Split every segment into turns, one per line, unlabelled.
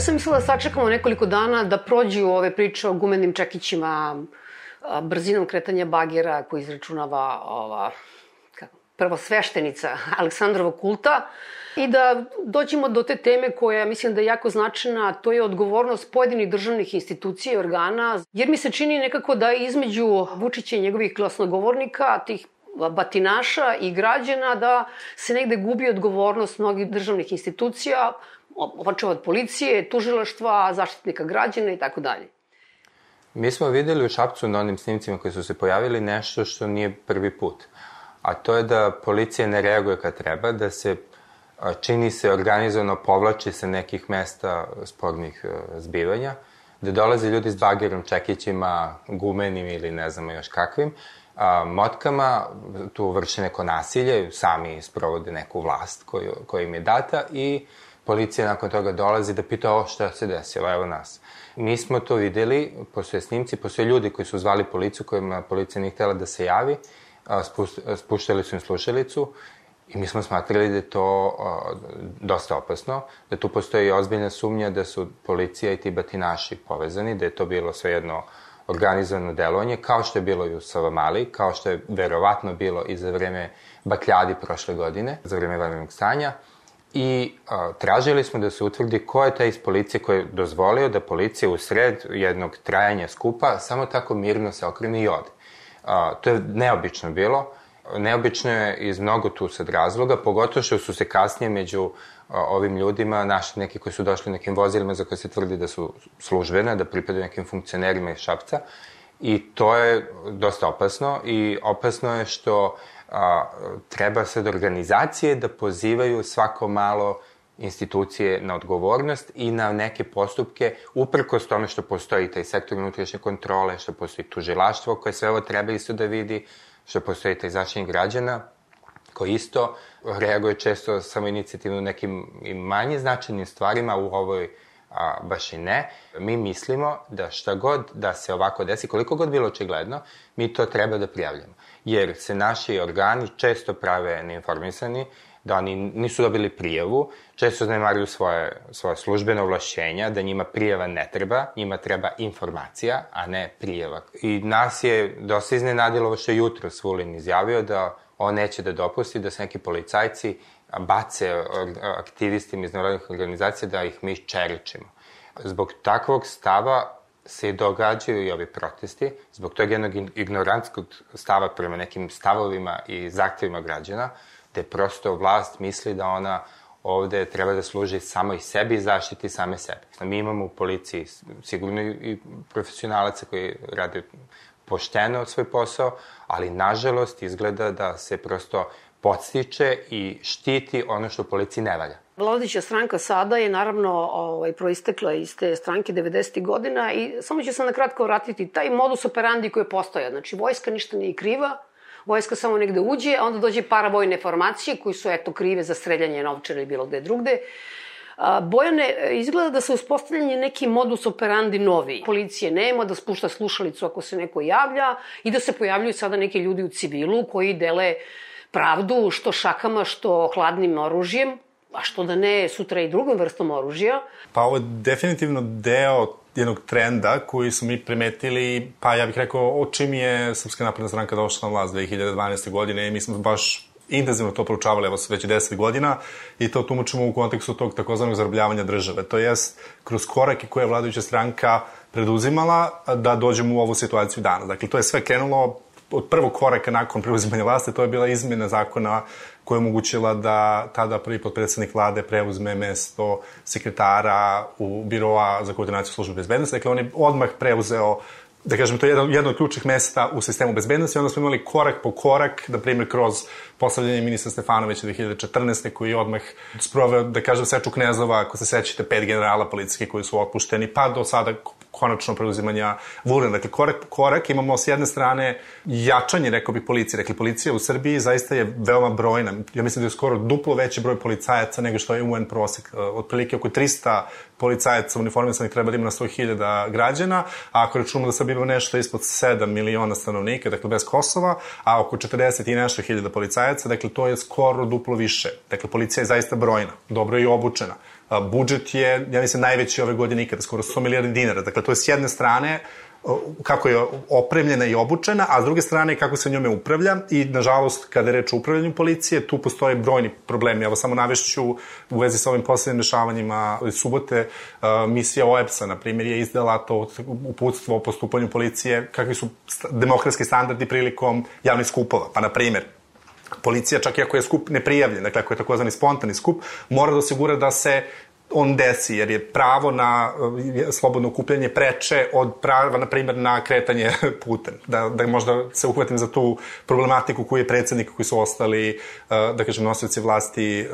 Ja sam mislila da sačekamo nekoliko dana da prođu ove priče o gumenim čekićima, brzinom kretanja bagera koji izračunava ova, prvo sveštenica Aleksandrova kulta i da dođemo do te teme koja mislim da je jako značajna, to je odgovornost pojedinih državnih institucija i organa, jer mi se čini nekako da između Vučića i njegovih glasnogovornika, tih batinaša i građana, da se negde gubi odgovornost mnogih državnih institucija, počeo od policije, tužilaštva, zaštitnika građana i tako dalje.
Mi smo videli u Šapcu na onim snimcima koji su se pojavili nešto što nije prvi put. A to je da policija ne reaguje kad treba, da se čini se organizovano povlači sa nekih mesta spornih e, zbivanja, da dolaze ljudi s bagerom, čekićima, gumenim ili ne znamo još kakvim, a, motkama, tu vrše neko nasilje, sami sprovode neku vlast koju, koja im je data i policija nakon toga dolazi da pita o šta se desilo, evo nas. Mi smo to videli, postoje snimci, postoje ljudi koji su zvali policiju, kojima policija nije htela da se javi, spuštali su im slušalicu i mi smo smatrali da je to dosta opasno, da tu postoji ozbiljna sumnja da su policija i ti batinaši povezani, da je to bilo svejedno organizovano delovanje, kao što je bilo i u Savamali, kao što je verovatno bilo i za vreme bakljadi prošle godine, za vreme vanrednog stanja. I a, tražili smo da se utvrdi ko je taj iz policije koji je dozvolio da policija u sred jednog trajanja skupa samo tako mirno se okrene i ode. A, to je neobično bilo. Neobično je iz mnogo tu sad razloga, pogotovo što su se kasnije među a, ovim ljudima našli neki koji su došli nekim vozilima za koje se tvrdi da su službene, da pripadaju nekim funkcionerima iz Šapca. I to je dosta opasno i opasno je što a, treba sad organizacije da pozivaju svako malo institucije na odgovornost i na neke postupke, uprkos tome što postoji taj sektor unutrašnje kontrole, što postoji tužilaštvo koje sve ovo treba isto da vidi, što postoji taj zaštitnik građana, koji isto reaguje često samo inicijativno nekim i manje značajnim stvarima u ovoj a, baš i ne. Mi mislimo da šta god da se ovako desi, koliko god bilo očigledno, mi to treba da prijavljamo. Jer se naši organi često prave neinformisani, da oni nisu dobili prijavu, često zanemaruju svoje, svoje službene ovlašćenja, da njima prijava ne treba, njima treba informacija, a ne prijava. I nas je dosta iznenadilo što je jutro Svulin izjavio da on neće da dopusti da se neki policajci bace aktivistima iz nevladnih organizacija da ih mi čeričimo. Zbog takvog stava se događaju i ovi protesti, zbog tog jednog ignorantskog stava prema nekim stavovima i zahtevima građana, gde prosto vlast misli da ona ovde treba da služi samo i sebi i zaštiti same sebe. Mi imamo u policiji sigurno i profesionalaca koji rade pošteno svoj posao, ali nažalost izgleda da se prosto podstiče i štiti ono što policiji ne valja.
Vladića stranka sada je naravno ovaj, proistekla iz te stranke 90. godina i samo ću se na kratko vratiti taj modus operandi koji je postoja. Znači, vojska ništa nije kriva, vojska samo negde uđe, a onda dođe paravojne formacije koji su, eto, krive za streljanje novčara ili bilo gde drugde. Bojane, izgleda da se uspostavljanje neki modus operandi novi. Policije nema, da spušta slušalicu ako se neko javlja i da se pojavljuju sada neki ljudi u civilu koji dele pravdu što šakama, što hladnim oružjem, a što da ne sutra i drugom vrstom oružja.
Pa ovo je definitivno deo jednog trenda koji su mi primetili, pa ja bih rekao, o čim je Srpska napredna stranka došla na vlast 2012. godine i mi smo baš intenzivno to proučavali, evo već 10 godina, i to tumačimo u kontekstu tog takozvanog zarobljavanja države. To jest, kroz korake koje je vladajuća stranka preduzimala da dođemo u ovu situaciju danas. Dakle, to je sve krenulo od prvog koraka nakon preuzimanja vlasti, to je bila izmjena zakona koja je omogućila da tada prvi potpredsednik vlade preuzme mesto sekretara u biroa za koordinaciju službe bezbednosti. Dakle, on je odmah preuzeo da kažem, to je jedno, jedno od ključnih mesta u sistemu bezbednosti. Onda smo imali korak po korak, na primjer, kroz poslavljanje ministra Stefanovića 2014. koji je odmah sproveo, da kažem, seču knezova, ako se sećate, pet generala policijske koji su otpušteni, pa do sada konačno preuzimanja Vulina. Dakle, korak po korak imamo s jedne strane jačanje, rekao bih, policije. Dakle, policija u Srbiji zaista je veoma brojna. Ja mislim da je skoro duplo veći broj policajaca nego što je UN prosek. Otprilike oko 300 policajaca uniformisanih treba da ima na 100.000 građana, a ako računamo da sad imamo nešto ispod 7 miliona stanovnika, dakle bez Kosova, a oko 40 i nešto hiljada policajaca, dakle to je skoro duplo više. Dakle, policija je zaista brojna, dobro je i obučena budžet je, ja mislim, najveći ove godine ikada, skoro 100 milijardi dinara. Dakle, to je s jedne strane kako je opremljena i obučena, a s druge strane kako se njome upravlja i nažalost kada je reč o upravljanju policije, tu postoje brojni problemi. Evo samo navešću u vezi sa ovim poslednjim dešavanjima subote, misija OEPS-a, na primjer, je izdala to uputstvo o postupanju policije, kakvi su demokratski standardi prilikom javnih skupova. Pa, na primjer, policija, čak i ako je skup neprijavljen, dakle ako je takozvani spontani skup, mora da osigura da se on desi, jer je pravo na eh, slobodno okupljanje preče od prava, na primjer, na kretanje putem. Da, da možda se uhvatim za tu problematiku koju je predsednik, koji su ostali, eh, da kažem, nosioci vlasti eh,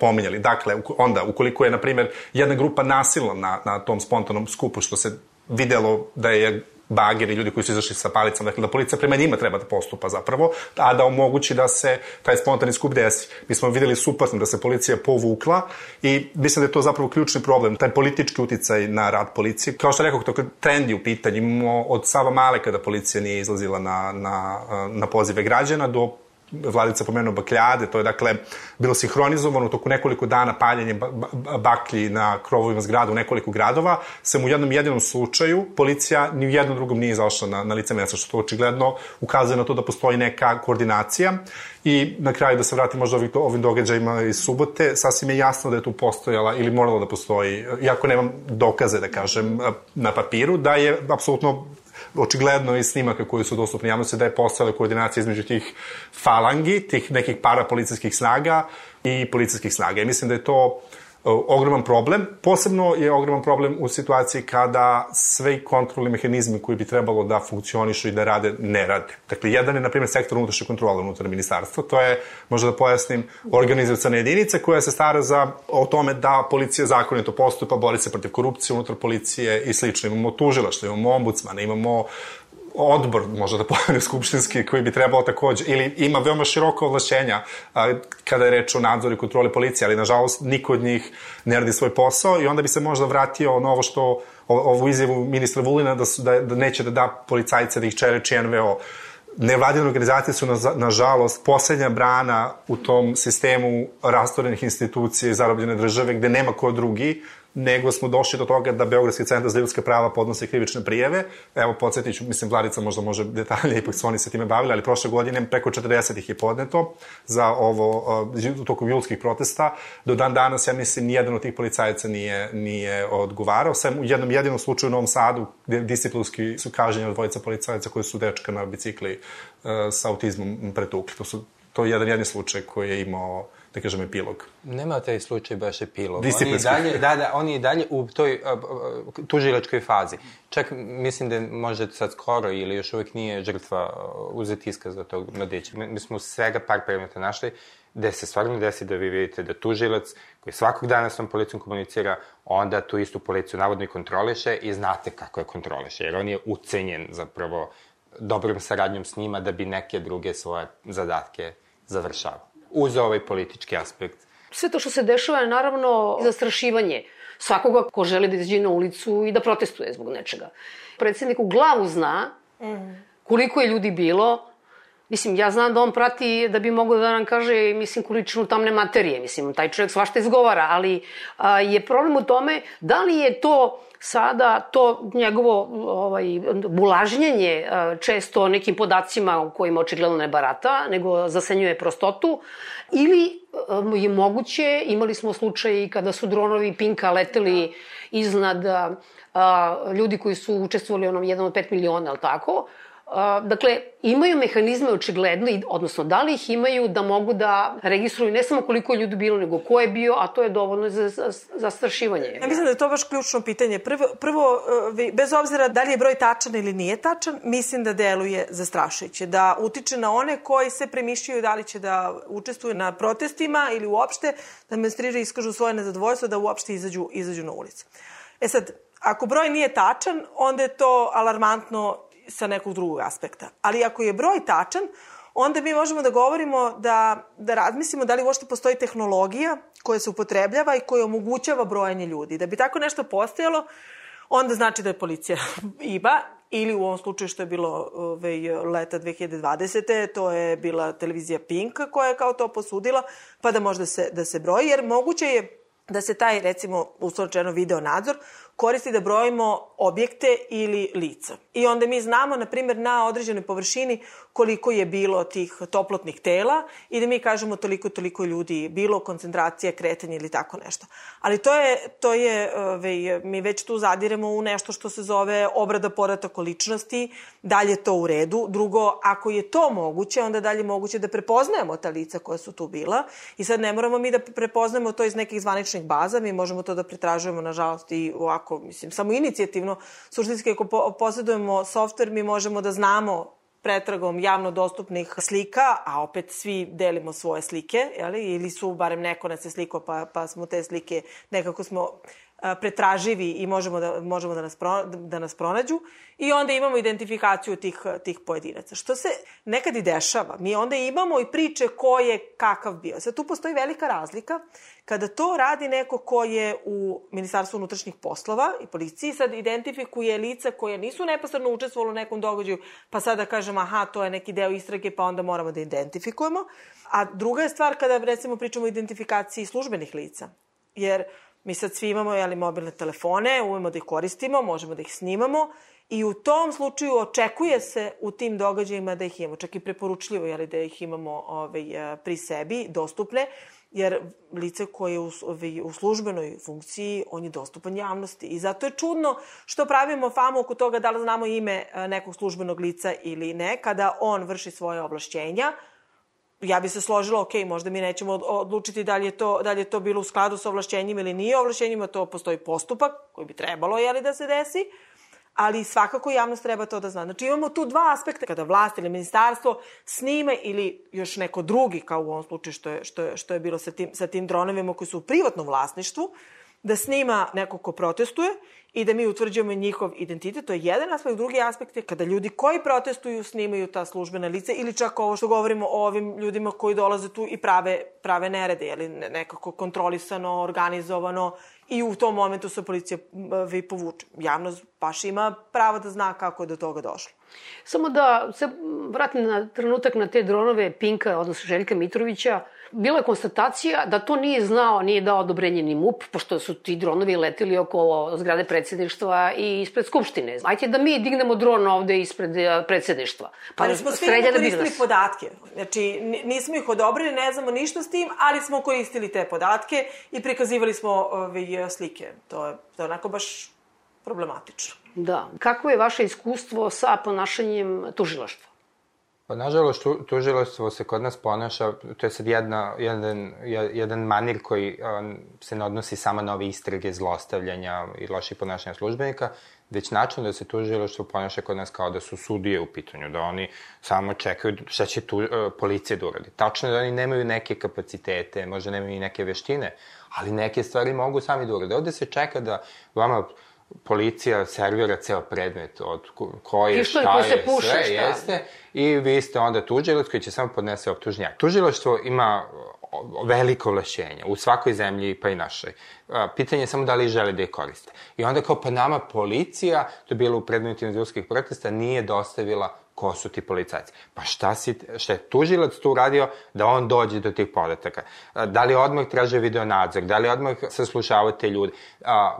pominjali. Dakle, onda, ukoliko je, na primjer, jedna grupa nasilna na, na tom spontanom skupu, što se videlo da je bageri, ljudi koji su izašli sa palicama, dakle da policija prema njima treba da postupa zapravo, a da omogući da se taj spontani skup desi. Mi smo videli suprotno da se policija povukla i mislim da je to zapravo ključni problem, taj politički uticaj na rad policije. Kao što rekao, to trend je u pitanju, imamo od Sava Male kada policija nije izlazila na, na, na pozive građana do Vladica pomenuo bakljade, to je dakle bilo sinhronizovano u toku nekoliko dana paljenje baklji na krovovima zgrada u nekoliko gradova, sem u jednom jedinom slučaju policija ni u jednom drugom nije izašla na, na lice mesta, što to očigledno ukazuje na to da postoji neka koordinacija. I na kraju da se vratim možda ovim, ovim događajima iz subote, sasvim je jasno da je tu postojala ili morala da postoji, iako nemam dokaze da kažem na papiru, da je apsolutno očigledno iz snimaka koji su dostupni javnosti da je postala koordinacija između tih falangi, tih nekih parapolicijskih snaga i policijskih snaga. I mislim da je to ogroman problem. Posebno je ogroman problem u situaciji kada sve kontrolni mehanizmi koji bi trebalo da funkcionišu i da rade, ne rade. Dakle, jedan je, na primjer, sektor unutrašnje kontrole unutar ministarstva. To je, možda da pojasnim, organizacijona jedinica koja se stara za, o tome da policija zakonito postupa, bori se protiv korupcije unutar policije i slično. Imamo tužilaštvo, imamo ombudsmana, imamo odbor, možda da pomenu skupštinski, koji bi trebao takođe, ili ima veoma široko ovlašćenja a, kada je reč o nadzoru i kontroli policije, ali nažalost niko od njih ne radi svoj posao i onda bi se možda vratio na ovo što, ovu izjavu ministra Vulina da, su, da, da neće da da policajce da ih čereči NVO. Nevladine organizacije su, na, nažalost, poslednja brana u tom sistemu rastorenih institucija i zarobljene države gde nema ko drugi nego smo došli do toga da Beogradski centar za ljudska prava podnose krivične prijeve. Evo, podsjetit ću, mislim, Vladica možda može detaljnije, ipak su oni se time bavili, ali prošle godine preko 40 ih je podneto za ovo, uh, tokom julskih protesta. Do dan danas, ja mislim, nijedan od tih policajaca nije, nije odgovarao. Sam u jednom jedinom slučaju u Novom Sadu, gde disciplinski su kaženi od dvojica policajaca koji su dečka na bicikli uh, sa autizmom pretukli. To, su, to je jedan jedni slučaj koji je imao da kažem, epilog.
Nema taj slučaj baš epilog. On je dalje, da, da, on je dalje u toj tužilačkoj fazi. Čak mislim da može sad skoro ili još uvek nije žrtva uzeti iskaz za tog mladića. Mi, mi smo svega par predmeta našli gde se stvarno desi da vi vidite da tužilac koji svakog dana s tom policijom komunicira, onda tu istu policiju navodno i kontroliše i znate kako je kontroliše, jer on je ucenjen zapravo dobrom saradnjom s njima da bi neke druge svoje zadatke završavao uz ovaj politički aspekt.
Sve to što se dešava je naravno zastrašivanje svakoga ko želi da izađe na ulicu i da protestuje zbog nečega. Predsednik u glavu zna koliko je ljudi bilo, Mislim, ja znam da on prati da bi mogao da nam kaže, mislim, količinu tamne materije. Mislim, taj čovjek svašta izgovara, ali a, je problem u tome da li je to sada to njegovo ovaj, bulažnjenje često nekim podacima u kojima očigledno ne barata, nego zasenjuje prostotu, ili je moguće, imali smo slučaj kada su dronovi Pinka leteli iznad a, ljudi koji su učestvovali onom 1 od 5 miliona, ali tako, dakle, imaju mehanizme očigledno, odnosno da li ih imaju da mogu da registruju ne samo koliko ljudi bilo, nego ko je bio, a to je dovoljno za, za, za strašivanje.
Ja mislim da je to baš ključno pitanje. Prvo, prvo, e, bez obzira da li je broj tačan ili nije tačan, mislim da deluje zastrašujuće. Da utiče na one koji se premišljaju da li će da učestvuju na protestima ili uopšte da demonstriraju iskažu svoje nezadovoljstvo da uopšte izađu, izađu na ulicu. E sad, ako broj nije tačan, onda je to alarmantno sa nekog drugog aspekta. Ali ako je broj tačan, onda mi možemo da govorimo da, da razmislimo da li uopšte postoji tehnologija koja se upotrebljava i koja omogućava brojanje ljudi. Da bi tako nešto postojalo, onda znači da je policija IBA ili u ovom slučaju što je bilo ovaj, leta 2020. to je bila televizija Pink koja je kao to posudila, pa da može da se, da se broji, jer moguće je da se taj, recimo, uslovčeno video nadzor, koristi da brojimo objekte ili lica. I onda mi znamo, na primjer, na određenoj površini koliko je bilo tih toplotnih tela i da mi kažemo toliko, toliko ljudi bilo, koncentracija, kretanje ili tako nešto. Ali to je, to je ove, mi već tu zadiremo u nešto što se zove obrada podataka ličnosti, dalje to u redu. Drugo, ako je to moguće, onda dalje moguće da prepoznajemo ta lica koja su tu bila i sad ne moramo mi da prepoznajemo to iz nekih zvaničnih baza, mi možemo to da pretražujemo, nažalost, i ovako, mislim, samo inicijativno. Suštinski, ako posjedujemo softver, mi možemo da znamo pretragom javno dostupnih slika, a opet svi delimo svoje slike, jeli? ili su barem neko nas je sliko, pa, pa smo te slike, nekako smo pretraživi i možemo da, možemo da, nas, pro, da nas pronađu i onda imamo identifikaciju tih, tih pojedinaca. Što se nekad i dešava, mi onda imamo i priče ko je kakav bio. Sad tu postoji velika razlika kada to radi neko ko je u Ministarstvu unutrašnjih poslova i policiji, sad identifikuje lica koje nisu neposredno učestvovalo u nekom događaju, pa sada kažemo aha, to je neki deo istrage, pa onda moramo da identifikujemo. A druga je stvar kada recimo pričamo o identifikaciji službenih lica. Jer Mi sad svi imamo jeli, mobilne telefone, umemo da ih koristimo, možemo da ih snimamo i u tom slučaju očekuje se u tim događajima da ih imamo. Čak i preporučljivo jeli, da ih imamo ovaj, pri sebi, dostupne, jer lice koje je u, ovaj, u službenoj funkciji, on je dostupan javnosti. I zato je čudno što pravimo famu oko toga da li znamo ime nekog službenog lica ili ne, kada on vrši svoje ovlašćenja, ja bi se složila, ok, možda mi nećemo odlučiti da li je to, da li je to bilo u skladu sa ovlašćenjima ili nije ovlašćenjima, to postoji postupak koji bi trebalo jeli, da se desi, ali svakako javnost treba to da zna. Znači imamo tu dva aspekta, kada vlast ili ministarstvo snime ili još neko drugi, kao u ovom slučaju što je, što je, što je bilo sa tim, sa tim dronovima koji su u privatnom vlasništvu, da snima neko ko protestuje i da mi utvrđujemo njihov identitet. To je jedan aspekt. Drugi aspekt je kada ljudi koji protestuju snimaju ta službena lica ili čak ovo što govorimo o ovim ljudima koji dolaze tu i prave, prave nerede, ili nekako kontrolisano, organizovano i u tom momentu se policija vi povuče. Javnost baš ima pravo da zna kako je do toga došlo.
Samo da se vratim na trenutak na te dronove Pinka, odnosno Željka Mitrovića, bila je konstatacija da to nije znao, nije dao odobrenje ni MUP, pošto su ti dronovi leteli oko zgrade predsedništva i ispred Skupštine. Ajte da mi dignemo dron ovde ispred e, predsedništva.
Pa ali smo svi koristili podatke. Znači, nismo ih odobrili, ne znamo ništa s tim, ali smo koristili te podatke i prikazivali smo ove slike. To je, to je onako baš problematično.
Da. Kako je vaše iskustvo sa ponašanjem tužilaštva?
Pa, nažalost, tu, tužilaštvo se kod nas ponaša, to je sad jedna, jedan, jedan manir koji um, se ne odnosi samo na ove istrage zlostavljanja i loših ponašanja službenika, već način da se tužilaštvo ponaša kod nas kao da su sudije u pitanju, da oni samo čekaju šta će tu, uh, policija da uradi. Tačno je da oni nemaju neke kapacitete, možda nemaju i neke veštine, ali neke stvari mogu sami da urade. Ovde se čeka da vama policija servira ceo predmet od ko je, šta je, se puše, sve šta? jeste, i vi ste onda tužilac koji će samo podnese optužnjak. Tužilaštvo ima veliko ovlašćenje u svakoj zemlji, pa i našoj. Pitanje je samo da li žele da je koriste. I onda kao pa nama policija, to je bilo u predmetima izvilskih protesta, nije dostavila ko su ti policajci. Pa šta, si, šta je tužilac tu uradio da on dođe do tih podataka? Da li odmah traže video nadzor? Da li odmah saslušavaju te ljude?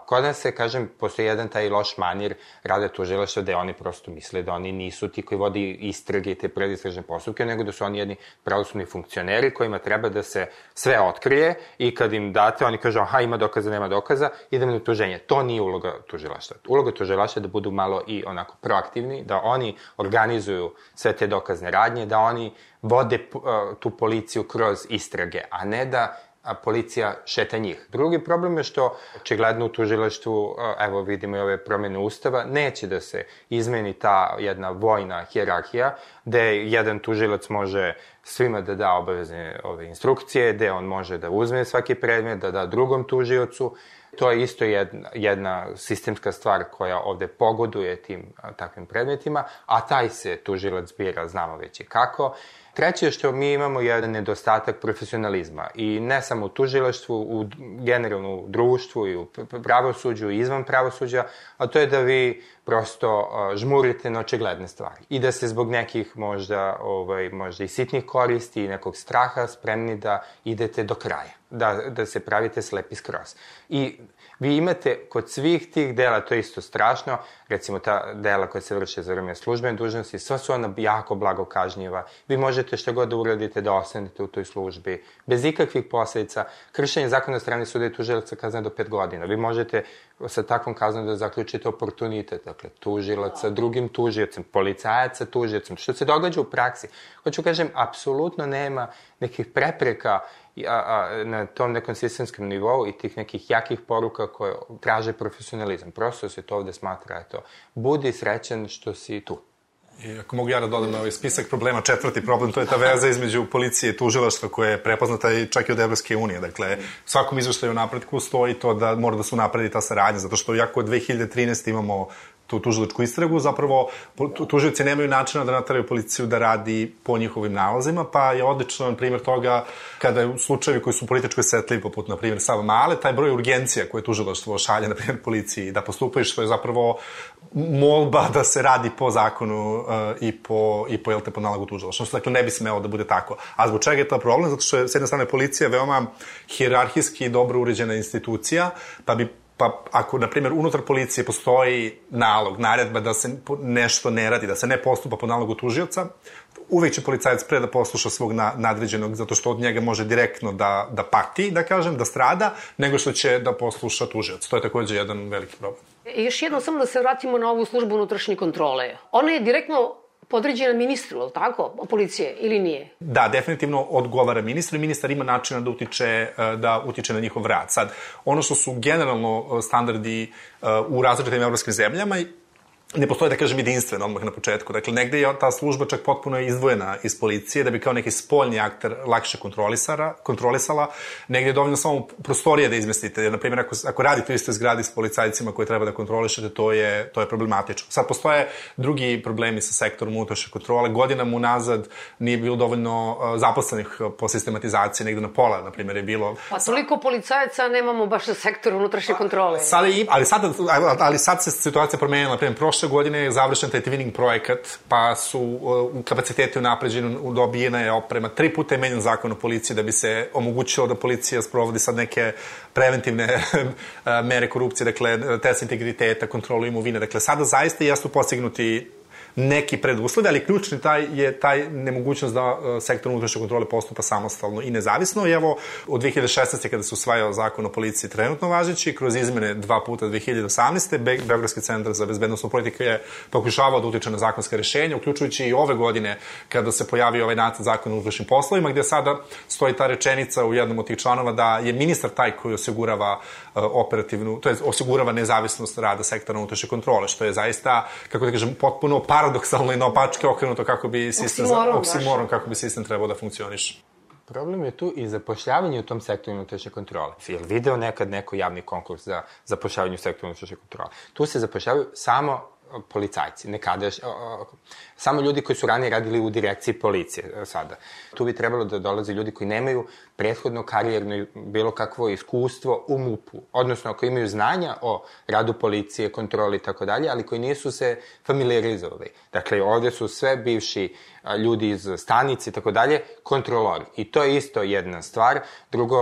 Kod nas se, kažem, postoji jedan taj loš manir rade tužilaštva da oni prosto misle da oni nisu ti koji vodi istrage i te predistražne postupke, nego da su oni jedni pravosudni funkcioneri kojima treba da se sve otkrije i kad im date, oni kažu, aha, ima dokaza, nema dokaza, idemo na tuženje. To nije uloga tužilaštva. Uloga tužilaštva je da budu malo i onako proaktivni, da oni organizuju organizuju sve te dokazne radnje, da oni vode tu policiju kroz istrage, a ne da a policija šeta njih. Drugi problem je što, očigledno u tužilaštvu, evo vidimo i ove promene ustava, neće da se izmeni ta jedna vojna hjerarhija, gde jedan tužilac može svima da da obavezne ove instrukcije, gde on može da uzme svaki predmet, da da drugom tužiocu, To je isto jedna, jedna sistemska stvar koja ovde pogoduje tim takvim predmetima, a taj se tužilac bira, znamo već i kako. Treće je što mi imamo jedan nedostatak profesionalizma i ne samo u tužilaštvu, u generalno društvu i u pravosuđu i izvan pravosuđa, a to je da vi prosto žmurite na očigledne stvari i da se zbog nekih možda, ovaj, možda i sitnih koristi i nekog straha spremni da idete do kraja. Da, da se pravite slepi skroz. I vi imate kod svih tih dela, to je isto strašno, recimo ta dela koja se vrše za vreme službene dužnosti, sva su ona jako blago kažnjiva. Vi možete što god da uradite da ostanete u toj službi, bez ikakvih posledica. Kršenje zakona strane suda i tužilaca kazne do pet godina. Vi možete sa takvom kaznom da zaključite oportunitet, dakle, tužilaca, drugim tužiocem, policajaca tužiocem, što se događa u praksi. Hoću kažem, apsolutno nema nekih prepreka a, a, na tom nekom sistemskom nivou i tih nekih jakih poruka koje traže profesionalizam. Prosto se to ovde smatra, eto, budi srećan što si tu.
I ako mogu ja da dodam na ovaj spisak problema, četvrti problem, to je ta veza između policije i tužilaštva koja je prepoznata i čak i od Evropske unije. Dakle, svakom izveštaju napretku stoji to da mora da se napredi ta saradnja, zato što jako od 2013. imamo tu tužilačku istragu, zapravo tužioci nemaju načina da nataraju policiju da radi po njihovim nalazima, pa je odlično, na primjer, toga kada u slučajevi koji su političko setljivi, poput, na primjer, Sava Male, taj broj urgencija koje tužilaštvo šalje, na primjer, policiji da postupaju, što je zapravo molba da se radi po zakonu uh, i po, i po, jel te, po nalagu tužilaštva. Što, dakle, ne bi smelo da bude tako. A zbog čega je to problem? Zato što je, s jedne strane, policija veoma hirarhijski dobro uređena institucija, pa bi pa ako, na primjer, unutar policije postoji nalog, naredba da se nešto ne radi, da se ne postupa po nalogu tužioca, uvek će policajac pre da posluša svog na, nadređenog, zato što od njega može direktno da, da pati, da kažem, da strada, nego što će da posluša tužioc. To je takođe jedan veliki problem.
I još jedno, samo da se vratimo na ovu službu unutrašnje kontrole. Ona je direktno podređena ministru, ali tako, policije, ili nije?
Da, definitivno odgovara ministru i ministar ima načina da utiče, e, da utiče na njihov rad. Sad, ono što su generalno e, standardi e, u različitim evropskim zemljama ne postoje, da kažem, jedinstveno odmah na početku. Dakle, negde je ta služba čak potpuno izdvojena iz policije, da bi kao neki spoljni akter lakše kontrolisara, kontrolisala. Negde je dovoljno samo prostorije da izmestite. Jer, na primjer, ako, ako radite u istoj zgradi s policajcima koje treba da kontrolišete, to je, to je problematično. Sad, postoje drugi problemi sa sektorom unutrašnje kontrole. Godinama unazad nije bilo dovoljno zaposlenih po sistematizaciji, negde na pola, na primjer, je bilo...
Pa toliko policajaca nemamo baš na sektoru unutrašnje kontrole.
Sada i, ali sad, ali sad se situacija promenila, na primjer, prošle godine je završen taj twinning projekat, pa su u kapaciteti unapređeni, dobijena je oprema. Tri puta je menjen zakon o policiji da bi se omogućilo da policija sprovodi sad neke preventivne mere korupcije, dakle, test integriteta, kontrolu imovine. Dakle, sada zaista jesu postignuti neki preduslovi, ali ključni taj je taj nemogućnost da uh, sektor unutrašnje kontrole postupa samostalno i nezavisno. I evo, od 2016. kada se usvajao zakon o policiji trenutno važeći, kroz izmene dva puta 2018. Be Beogradski centar za bezbednostnu politiku je pokušavao da utiče na zakonske rešenja, uključujući i ove godine kada se pojavio ovaj nacrt zakona o unutrašnjim poslovima, gde sada stoji ta rečenica u jednom od tih članova da je ministar taj koji osigurava uh, operativnu, to je osigurava nezavisnost rada sektora unutrašnje kontrole, što je zaista, kako da kažem, potpuno para paradoksalno i naopačke okrenuto kako bi sistem, oksimoron, oksimoron kako bi sistem trebao da funkcioniše.
Problem je tu i zapošljavanje u tom sektoru unutrašnje kontrole. Jel video nekad neko javni konkurs za zapošljavanje u sektoru unutrašnje kontrole? Tu se zapošljavaju samo policajci, nekada, samo ljudi koji su ranije radili u direkciji policije e, sada. Tu bi trebalo da dolaze ljudi koji nemaju prethodno karijerno bilo kakvo iskustvo u MUP-u, odnosno ako imaju znanja o radu policije, kontroli i tako dalje, ali koji nisu se familiarizovali. Dakle, ovde su sve bivši ljudi iz stanice i tako dalje, kontrolori. I to je isto jedna stvar. Drugo,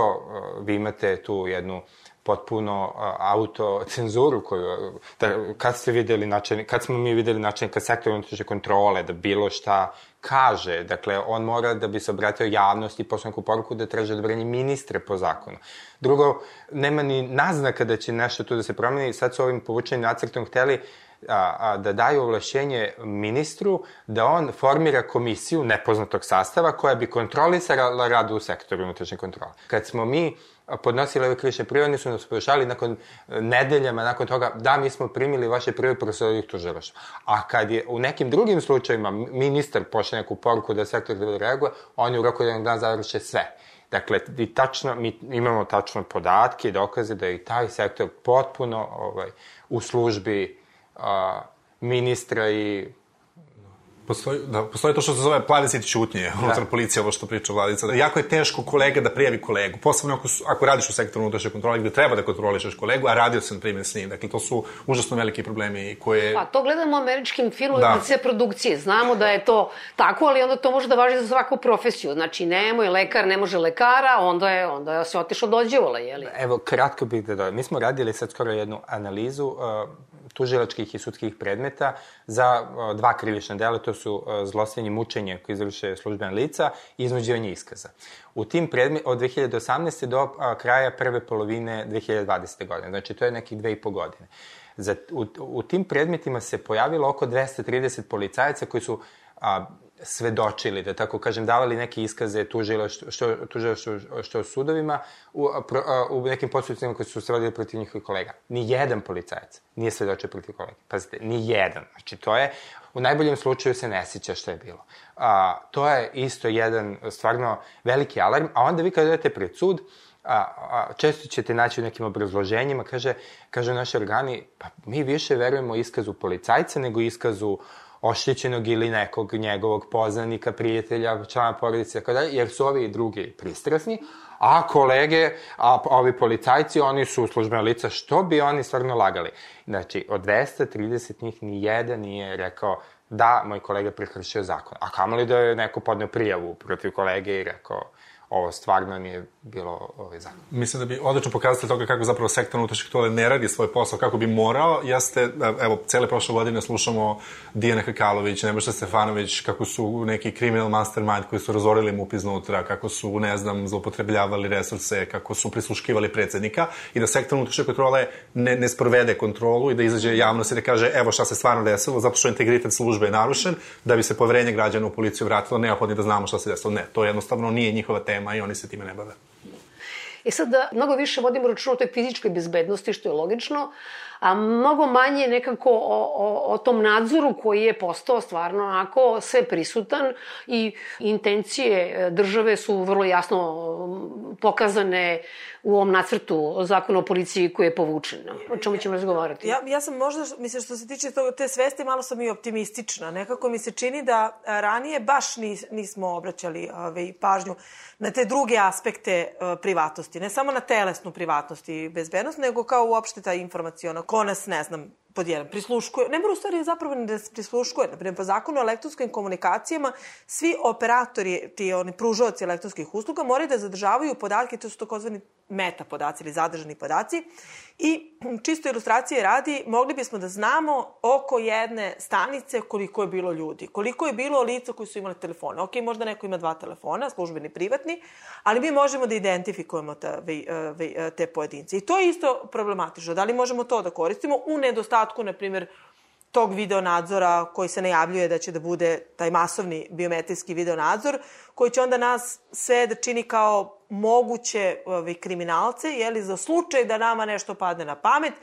vi imate tu jednu potpuno autocenzuru koju, da, kad ste videli način, kad smo mi videli načelnika sektora unutrašnje kontrole, da bilo šta kaže, dakle, on mora da bi se obratio javnosti i poslao poruku da traže odobrenje ministre po zakonu. Drugo, nema ni naznaka da će nešto tu da se promeni, sad su ovim povučenim nacrtom hteli a, a, da daju ovlašćenje ministru da on formira komisiju nepoznatog sastava koja bi kontrolisala rad u sektoru unutrašnje kontrole. Kad smo mi podnosili ove krivične prijave, oni su nas pojašali nakon e, nedeljama, nakon toga, da, mi smo primili vaše prijave profesorih tužilaštva. A kad je u nekim drugim slučajima ministar pošle neku poruku da sektor da reaguje, oni u roku jednog dana završe sve. Dakle, i tačno, mi imamo tačno podatke i dokaze da je i taj sektor potpuno ovaj, u službi a, ministra i
Postoji, da, postoji to što se zove plavi sit čutnje unutar da. policije, ovo što priča Vladica. Da, jako je teško kolega da prijavi kolegu, posebno ako, su, ako radiš u sektoru unutrašnje kontrole gde treba da kontrolišeš kolegu, a radio sam, na primjer, s njim. Dakle, to su užasno veliki problemi koje...
Pa, to gledamo u američkim filmovima da. sve produkcije. Znamo da je to tako, ali onda to može da važi za svaku profesiju. Znači, nemoj lekar, ne može lekara, onda je, onda se otišao dođevola, jeli?
Evo, kratko bih da dodam. Mi smo radili sad skoro jednu analizu uh, tužilačkih i sudskih predmeta za dva krivična dela, to su zlostavljanje mučenje koje izvrše službena lica i iznuđivanje iskaza. U tim predmetima od 2018. do kraja prve polovine 2020. godine, znači to je nekih dve i po godine. Za, u, u tim predmetima se pojavilo oko 230 policajaca koji su a, svedočili, da tako kažem, davali neke iskaze tužila što, što, tužila što, što sudovima u, pro, u nekim postupcima koji su se vodili protiv njihovih kolega. Ni jedan policajac nije svedočio protiv kolega. Pazite, ni jedan. Znači, to je, u najboljem slučaju se ne sjeća što je bilo. A, to je isto jedan stvarno veliki alarm, a onda vi kada idete pred sud, a, a, često ćete naći u nekim obrazloženjima, kaže, kaže naši organi, pa mi više verujemo iskazu policajca nego iskazu oštećenog ili nekog njegovog poznanika, prijatelja, člana porodice, tako da, jer su ovi drugi pristrasni, a kolege, a ovi policajci, oni su službena lica, što bi oni stvarno lagali? Znači, od 230 njih ni jedan nije rekao da, moj kolega prekršio zakon. A kamali da je neko podneo prijavu protiv kolege i rekao, ovo stvarno nije bilo ovaj zakon.
Mislim da bi odlično pokazatelj toga kako zapravo sektor unutrašnjih kontrole ne radi svoj posao kako bi morao, jeste, evo, cele prošle godine slušamo Dijana Hrkalović, Nebojša Stefanović, kako su neki criminal mastermind koji su razorili MUP iznutra, kako su, ne znam, zloupotrebljavali resurse, kako su prisluškivali predsednika i da sektor unutrašnje kontrole ne, ne sprovede kontrolu i da izađe javnost i da kaže evo šta se stvarno desilo, zato što integritet službe je narušen, da bi se poverenje građana u policiju vratilo, neophodno da znamo šta se desilo. Ne, to jednostavno nije njihova tema i oni se time ne bave.
E sad, da mnogo više vodimo računa o toj fizičkoj bezbednosti, što je logično, a mnogo manje nekako o, o, o tom nadzoru koji je postao stvarno onako sve prisutan i intencije e, države su vrlo jasno pokazane u ovom nacrtu zakona o policiji koji je povučen. O čemu ćemo razgovarati?
Ja, ja sam možda, mislim, što se tiče to, te svesti, malo sam i optimistična. Nekako mi se čini da ranije baš nis, nismo obraćali ove, pažnju na te druge aspekte uh, privatnosti. Ne samo na telesnu privatnost i bezbednost, nego kao uopšte ta informacijona ko nas, ne znam, pod jedan, prisluškuje, ne mora u stvari zapravo ne da prisluškuje, na primjer, po zakonu o elektronskim komunikacijama, svi operatori, ti oni pružovaci elektronskih usluga, moraju da zadržavaju podatke, to su takozvani meta podaci ili zadržani podaci. I čisto ilustracije radi, mogli bismo da znamo oko jedne stanice koliko je bilo ljudi, koliko je bilo lica koji su imali telefone. Ok, možda neko ima dva telefona, službeni, privatni, ali mi možemo da identifikujemo te, te pojedince. I to je isto problematično. Da li možemo to da koristimo u nedostatku, na primjer, tog videonadzora koji se najavljuje da će da bude taj masovni biometrijski videonadzor, koji će onda nas sve da čini kao moguće ove, kriminalce, jeli, za slučaj da nama nešto padne na pamet,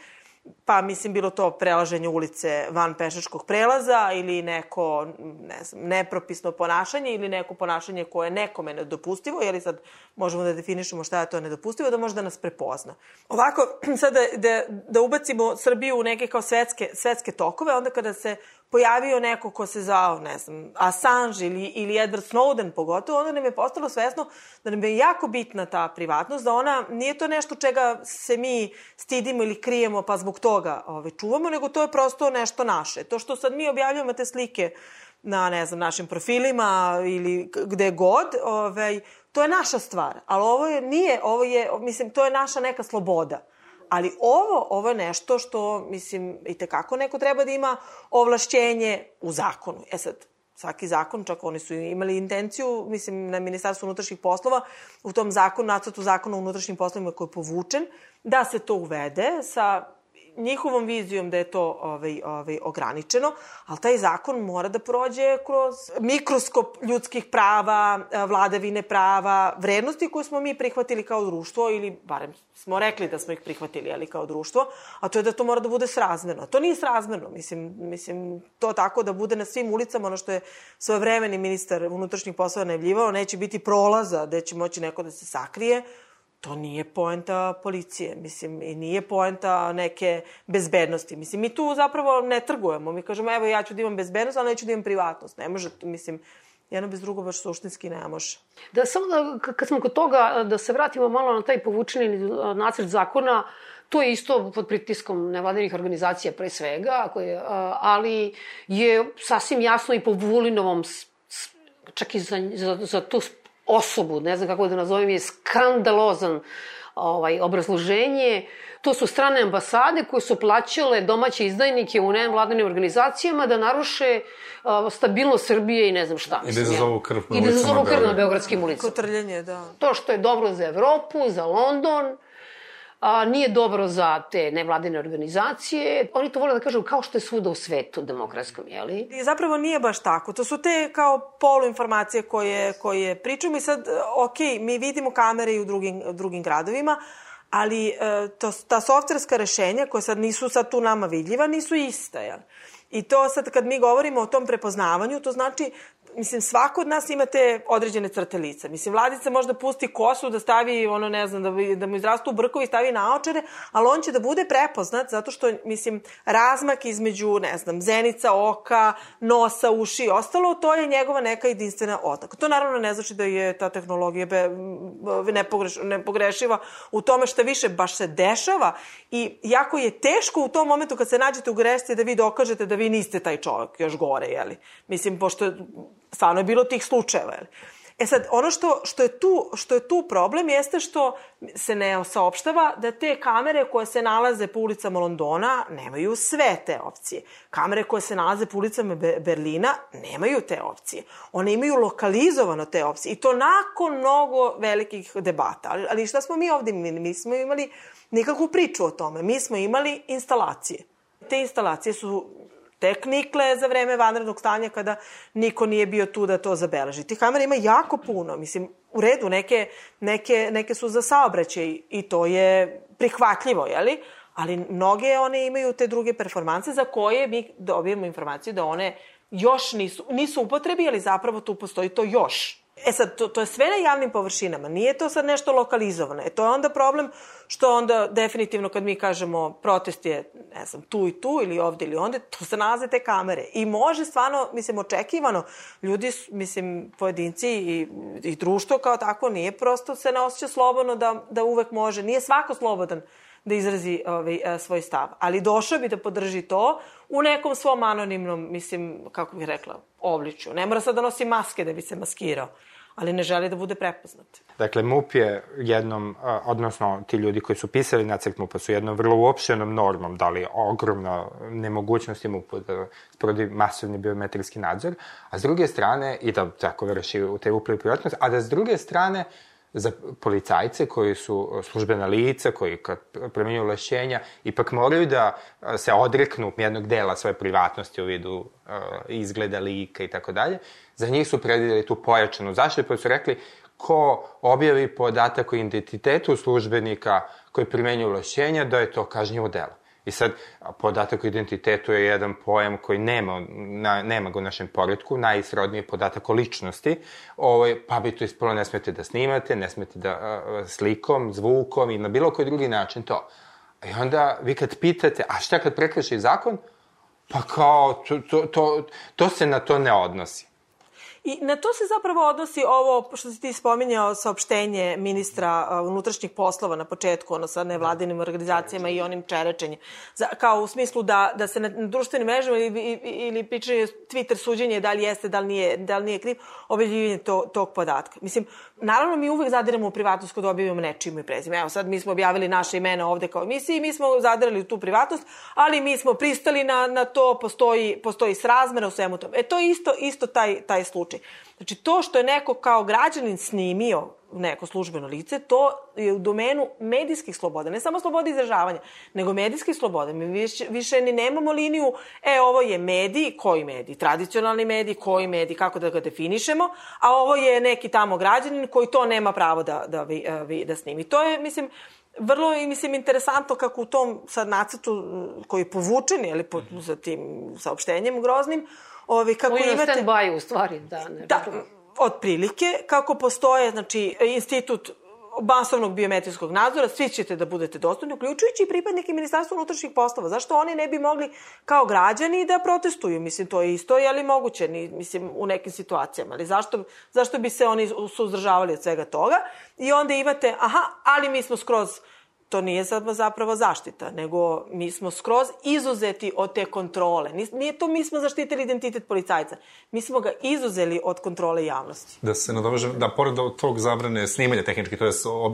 pa mislim bilo to prelaženje ulice van pešačkog prelaza ili neko ne znam, nepropisno ponašanje ili neko ponašanje koje je nekome nedopustivo, jer sad možemo da definišemo šta je to nedopustivo, da može da nas prepozna. Ovako, sad da, da, da ubacimo Srbiju u neke kao svetske, svetske tokove, onda kada se pojavio neko ko se zvao, ne znam, Assange ili, ili Edward Snowden pogotovo, onda nam je postalo svesno da nam je jako bitna ta privatnost, da ona nije to nešto čega se mi stidimo ili krijemo pa zbog toga ove, ovaj, čuvamo, nego to je prosto nešto naše. To što sad mi objavljujemo te slike na, ne znam, našim profilima ili gde god, ovaj, to je naša stvar. Ali ovo je, nije, ovo je, mislim, to je naša neka sloboda. Ali ovo, ovo je nešto što, mislim, i tekako neko treba da ima ovlašćenje u zakonu. E sad, svaki zakon, čak oni su imali intenciju, mislim, na Ministarstvu unutrašnjih poslova, u tom zakonu, nacrtu zakona o unutrašnjim poslovima koji je povučen, da se to uvede sa njihovom vizijom da je to ovaj, ovaj, ograničeno, ali taj zakon mora da prođe kroz mikroskop ljudskih prava, vladavine prava, vrednosti koje smo mi prihvatili kao društvo ili barem smo rekli da smo ih prihvatili ali kao društvo, a to je da to mora da bude srazmerno. To nije srazmerno, mislim, mislim to tako da bude na svim ulicama ono što je svojevremeni ministar unutrašnjih poslova najavljivao, neće biti prolaza gde će moći neko da se sakrije, to nije poenta policije, mislim, i nije poenta neke bezbednosti. Mislim, mi tu zapravo ne trgujemo. Mi kažemo, evo, ja ću da imam bezbednost, ali neću da imam privatnost. Ne može, mislim, jedno bez drugo baš suštinski ne može.
Da, samo da, kad smo kod toga, da se vratimo malo na taj povučeni nacrt zakona, to je isto pod pritiskom nevladinih organizacija pre svega, koje, ali je sasvim jasno i po Vulinovom, čak i za, za, za tu osobu, ne znam kako da nazovem, je skandalozan ovaj, obrazloženje. To su strane ambasade koje su plaćale domaće izdajnike u nevladanim organizacijama da naruše uh, stabilnost Srbije i ne znam šta.
I da izazovu krv
na I da izazovu krv na beogradskim ulicama.
Kotrljenje, da.
To što je dobro za Evropu, za London, a, nije dobro za te nevladine organizacije. Oni to vole da kažu kao što je svuda u svetu demokratskom, jeli?
I zapravo nije baš tako. To su te kao poluinformacije koje, koje pričamo i sad, ok, mi vidimo kamere i u drugim, drugim gradovima, ali e, to, ta softverska rešenja koja sad nisu sad tu nama vidljiva, nisu ista, jel? I to sad kad mi govorimo o tom prepoznavanju, to znači mislim, svako od nas ima te određene crte lica. Mislim, Vladica može da pusti kosu, da stavi, ono, ne znam, da, da mu izrastu brkovi, stavi naočare, ali on će da bude prepoznat zato što, mislim, razmak između, ne znam, zenica, oka, nosa, uši i ostalo, to je njegova neka jedinstvena oznaka. To naravno ne znači da je ta tehnologija be, nepogreš, nepogrešiva u tome što više baš se dešava i jako je teško u tom momentu kad se nađete u grešci da vi dokažete da vi niste taj čovjek, još gore, jeli? Mislim, pošto stvarno je bilo tih slučajeva. E sad, ono što, što, je tu, što je tu problem jeste što se ne saopštava da te kamere koje se nalaze po ulicama Londona nemaju sve te opcije. Kamere koje se nalaze po ulicama Berlina nemaju te opcije. One imaju lokalizovano te opcije. I to nakon mnogo velikih debata. Ali, ali šta smo mi ovde? Mi smo imali nikakvu priču o tome. Mi smo imali instalacije. Te instalacije su tek nikle za vreme vanrednog stanja kada niko nije bio tu da to zabeleži. Tih kamera ima jako puno, mislim, u redu, neke, neke, neke su za saobraćaj i to je prihvatljivo, jeli? Ali mnoge one imaju te druge performanse za koje mi dobijemo informaciju da one još nisu, nisu upotrebi, ali zapravo tu postoji to još. E sad, to, to je sve na javnim površinama, nije to sad nešto lokalizovano. E to je onda problem što onda definitivno kad mi kažemo protest je, ne znam, tu i tu ili ovde ili onde, tu se nalaze te kamere. I može stvarno, mislim, očekivano, ljudi, mislim, pojedinci i, i društvo kao tako nije prosto se ne osjeća slobodno da, da uvek može, nije svako slobodan da izrazi ovaj, e, svoj stav. Ali došao bi da podrži to u nekom svom anonimnom, mislim, kako bih rekla, obličju. Ne mora sad da nosi maske da bi se maskirao ali ne želi da bude prepoznat.
Dakle, MUP je jednom, odnosno ti ljudi koji su pisali nacrt MUP-a su jednom vrlo uopšenom normom dali ogromno nemogućnosti MUP-u da sprovodi masovni biometrijski nadzor, a s druge strane, i da tako vrši u te upliv privatnost, a da s druge strane, za policajce koji su službena lica, koji kad premenju lešenja, ipak moraju da se odreknu jednog dela svoje privatnosti u vidu uh, izgleda lika i tako dalje. Za njih su predvideli tu pojačanu zaštitu, pa su rekli ko objavi podatak o identitetu službenika koji primenju lešenja, da je to kažnjivo delo. I sad, podatak o identitetu je jedan pojam koji nema, na, nema ga u našem poredku, najsrodniji je podatak o ličnosti, ovaj, pa bi to ispalo ne smete da snimate, ne smete da a, slikom, zvukom i na bilo koji drugi način to. I onda vi kad pitate, a šta kad prekrši zakon? Pa kao, to, to, to, to se na to ne odnosi.
I na to se zapravo odnosi ovo što si ti spominjao saopštenje ministra unutrašnjih poslova na početku, ono sa nevladinim organizacijama i onim čerečenjem. Za, kao u smislu da, da se na društvenim mrežama ili, ili pričanje Twitter suđenje da li jeste, da li nije, da li nije kriv, objavljivanje to, tog podatka. Mislim, naravno mi uvek zadiramo u privatnost kod objavimo nečije i prezime. Evo sad mi smo objavili naše imena ovde kao emisiji, mi smo zadirali u tu privatnost, ali mi smo pristali na, na to, postoji, postoji srazmera u svemu tome. E to je isto, isto taj, taj slučaj slučaj. Znači, to što je neko kao građanin snimio neko službeno lice, to je u domenu medijskih sloboda. Ne samo slobode izražavanja, nego medijskih sloboda. Mi više, više ni nemamo liniju, e, ovo je medij, koji medij? Tradicionalni medij, koji medij, kako da ga definišemo, a ovo je neki tamo građanin koji to nema pravo da, da, vi, vi, da snimi. To je, mislim, vrlo je, mislim, interesantno kako u tom sad nacrtu koji je povučen, ili po, za tim saopštenjem groznim,
Ovi, kako imate... U stand-by, u stvari, da. Ne,
da, otprilike, kako postoje, znači, institut masovnog biometrijskog nadzora, svi ćete da budete dostupni, uključujući i pripadnike Ministarstva unutrašnjih poslova. Zašto oni ne bi mogli kao građani da protestuju? Mislim, to je isto, je li moguće, ni, mislim, u nekim situacijama. Ali zašto, zašto bi se oni suzdržavali od svega toga? I onda imate, aha, ali mi smo skroz to nije zapravo zaštita, nego mi smo skroz izuzeti od te kontrole. Nije to mi smo zaštitili identitet policajca. Mi smo ga izuzeli od kontrole javnosti.
Da se nadovežem, da pored tog zabrane snimanja tehnički, to je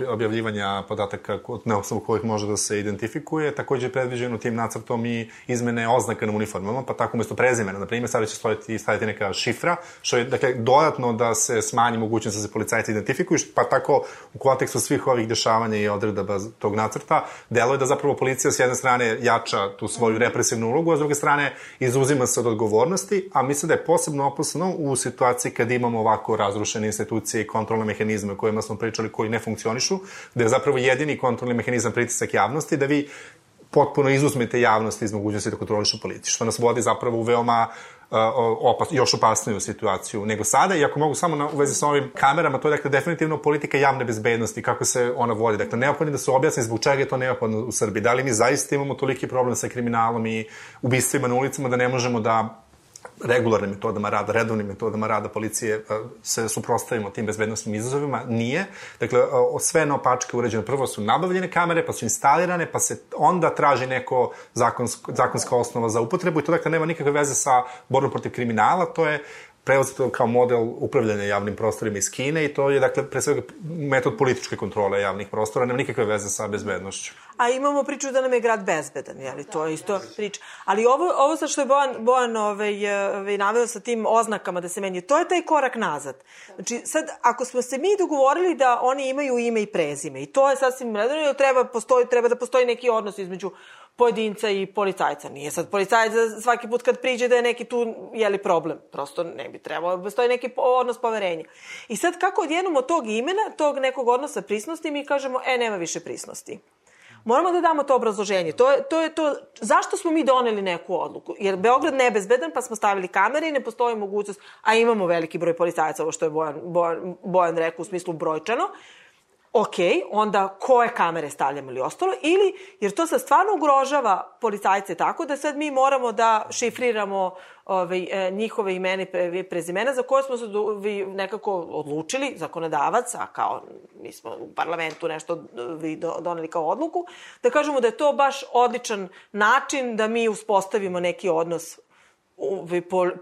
objavljivanja podataka na osnovu kojih može da se identifikuje, takođe je predviđeno tim nacrtom i izmene oznaka na uniformama, pa tako umesto prezimena, na primjer, sada će stojiti, staviti neka šifra, što je, dakle, dodatno da se smanji mogućnost da se policajci identifikuju, pa tako u kontekstu svih ovih dešavanja i odredaba tog nacrta nacrta, delo je da zapravo policija s jedne strane jača tu svoju represivnu ulogu, a s druge strane izuzima se od odgovornosti, a mislim da je posebno opasno u situaciji kad imamo ovako razrušene institucije i kontrolne mehanizme o kojima smo pričali koji ne funkcionišu, da je zapravo jedini kontrolni mehanizam pritisak javnosti, da vi potpuno izuzmete javnosti iz mogućnosti da kontrolišu policiju, što nas vodi zapravo u veoma opas, još opasniju situaciju nego sada. I ako mogu samo na, u vezi sa ovim kamerama, to je dakle definitivno politika javne bezbednosti, kako se ona vodi. Dakle, neophodno da se objasni zbog čega je to neophodno u Srbiji. Da li mi zaista imamo toliki problem sa kriminalom i ubistvima na ulicama da ne možemo da regularnim metodama rada, redovnim metodama rada policije e, se suprostavimo tim bezbednostnim izazovima, nije. Dakle, e, sve na opačke uređeno. Prvo su nabavljene kamere, pa su instalirane, pa se onda traži neko zakonsko, zakonska osnova za upotrebu i to dakle nema nikakve veze sa borbom protiv kriminala, to je preuzeto kao model upravljanja javnim prostorima iz Kine i to je, dakle, pre svega metod političke kontrole javnih prostora, nema nikakve veze sa bezbednošću.
A imamo priču da nam je grad bezbedan, je li? To je isto priča. Ali ovo, ovo sa što je Bojan, Bojan ovaj, ovaj, naveo sa tim oznakama da se menje, to je taj korak nazad. Znači, sad, ako smo se mi dogovorili da oni imaju ime i prezime, i to je sasvim redno, treba, postoji, treba da postoji neki odnos između pojedinca i policajca. Nije sad policajac svaki put kad priđe da je neki tu, jeli problem. Prosto ne bi trebalo, da postoji neki odnos poverenja. I sad kako odjednom od tog imena, tog nekog odnosa prisnosti, mi kažemo, e, nema više prisnosti. Moramo da damo to obrazloženje. To je, to je to, zašto smo mi doneli neku odluku? Jer Beograd nebezbedan, pa smo stavili kamere i ne postoji mogućnost, a imamo veliki broj policajaca, ovo što je Bojan, Bojan, Bojan rekao u smislu brojčano, ok, onda koje kamere stavljamo ili ostalo, ili, jer to sad stvarno ugrožava policajce tako da sad mi moramo da šifriramo ove, e, njihove imene i prezimena za koje smo se vi nekako odlučili, zakonodavac, a kao mi smo u parlamentu nešto vi doneli kao odluku, da kažemo da je to baš odličan način da mi uspostavimo neki odnos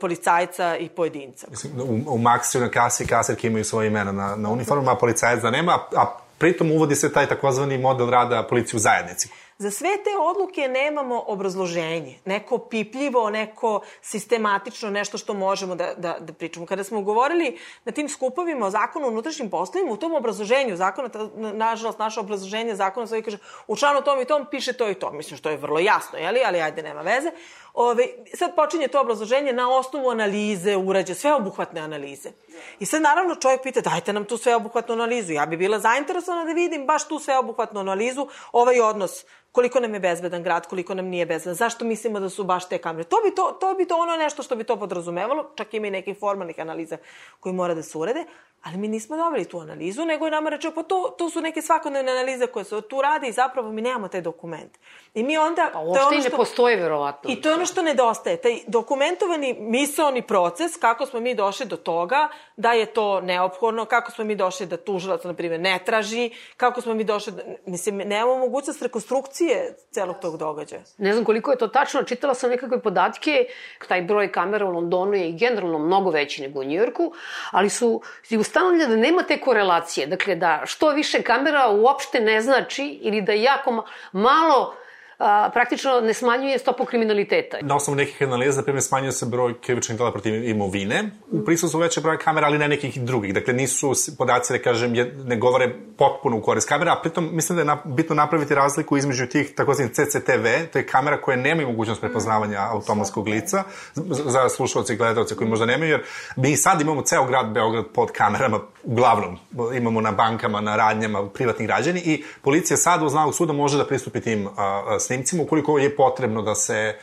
policajca i pojedinca.
Mislim, u, u Maxiju na kasi kasirke imaju svoje imena na, na uniformama, a policajac da nema, a pritom uvodi se taj takozvani model rada policije u zajednici.
Za sve te odluke nemamo obrazloženje, neko pipljivo, neko sistematično, nešto što možemo da, da, da pričamo. Kada smo govorili na tim skupovima o zakonu o unutrašnjim poslovima, u tom obrazloženju zakona, nažalost, naše obrazloženje zakona sve kaže u članu tom i tom piše to i to. Mislim što je vrlo jasno, jeli? ali ajde, nema veze. Ove, sad počinje to obrazloženje na osnovu analize, urađe, sveobuhvatne analize. I sad naravno čovjek pita, dajte nam tu sveobuhvatnu analizu. Ja bi bila zainteresovana da vidim baš tu sveobuhvatnu analizu, ovaj odnos koliko nam je bezbedan grad, koliko nam nije bezbedan, zašto mislimo da su baš te kamere. To bi to, to bi to ono nešto što bi to podrazumevalo, čak ima i nekih formalnih analiza koji mora da se urede, ali mi nismo dobili tu analizu, nego je nama rečeo, pa to, to su neke svakodnevne analize koje se tu rade i zapravo mi nemamo taj dokument. I mi onda...
Pa uopšte ono što, ne postoje, verovatno.
I to je ono što nedostaje. Taj dokumentovani misalni proces, kako smo mi došli do toga da je to neophodno, kako smo mi došli da tužilac, na primjer, ne traži, kako smo mi došli, da, mislim, nemamo mogućnost rekonstrukcije celog tog događaja.
Ne znam koliko je to tačno, čitala sam nekakve podatke, taj broj kamera u Londonu je generalno mnogo veći nego u Njujorku, ali su ustanovljene da nema te korelacije, dakle da što više kamera uopšte ne znači ili da jako malo a, praktično ne smanjuje stopu kriminaliteta.
Na osnovu nekih analiza, na primjer, smanjuje se broj krivičnih dela protiv imovine, u prisutstvu veće broja kamera, ali ne nekih drugih. Dakle, nisu podaci, da kažem, ne govore potpuno u korist kamera, a pritom mislim da je bitno napraviti razliku između tih takozvanih CCTV, to je kamera koja nema mogućnost prepoznavanja automatskog lica, za slušalce i gledalce koji možda nemaju, jer mi sad imamo ceo grad Beograd pod kamerama, uglavnom, imamo na bankama, na radnjama, privatni građani i policija sad u znaku suda može da pristupi tim a, snimcima ukoliko je potrebno da se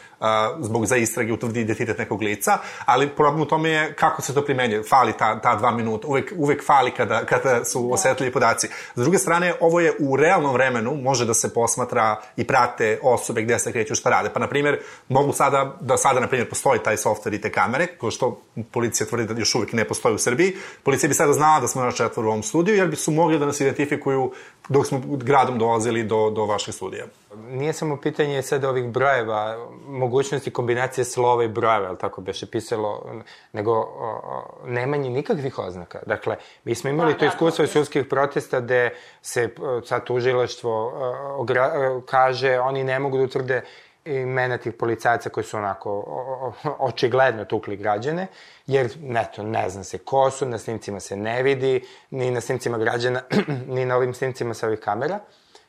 zbog za istrage utvrdi identitet nekog lica, ali problem u tome je kako se to primenjuje. Fali ta, ta dva minuta, uvek, uvek fali kada, kada su da. osetljivi podaci. S druge strane, ovo je u realnom vremenu, može da se posmatra i prate osobe gde se kreću šta rade. Pa, na primjer, mogu sada, da sada, na primjer, postoji taj softver i te kamere, ko što policija tvrdi da još uvek ne postoji u Srbiji. Policija bi sada znala da smo na četvoru u ovom studiju, jer bi su mogli da nas identifikuju dok smo gradom dolazili do, do vašeg studija.
Nije samo pitanje sad ovih brojeva, mogućnosti kombinacije slova i brojeva, ali tako beše pisalo, nego o, nikakvih oznaka. Dakle, mi smo imali da, to da, iskustvo iz sudskih protesta gde se sad tužilaštvo ogra, kaže oni ne mogu da utvrde imena tih policajaca koji su onako o, o, očigledno tukli građane, jer neto, ne zna se ko su, na snimcima se ne vidi, ni na snimcima građana, ni na ovim snimcima sa ovih kamera.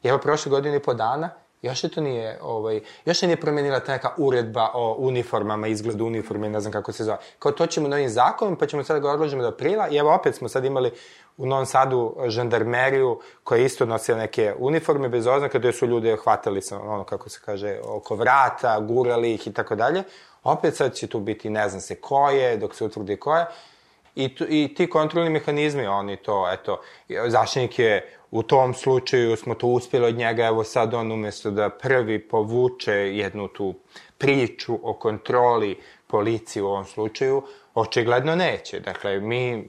I evo prošle godine i po dana Još je to nije, ovaj, još je nije promenila ta neka uredba o uniformama, izgledu uniforme, ne znam kako se zove. Kao to ćemo novim zakonom, pa ćemo sad da ga odložimo do aprila i evo opet smo sad imali u Novom Sadu žandarmeriju koja isto nosila neke uniforme bez oznaka, gde su ljude hvatali sa, ono, kako se kaže, oko vrata, gurali ih i tako dalje. Opet sad će tu biti ne znam se ko je, dok se utvrdi ko je. I, tu, I ti kontrolni mehanizmi, oni to, eto, zaštitnik je u tom slučaju smo to uspjeli od njega, evo sad on umesto da prvi povuče jednu tu priču o kontroli policije u ovom slučaju, očigledno neće. Dakle, mi,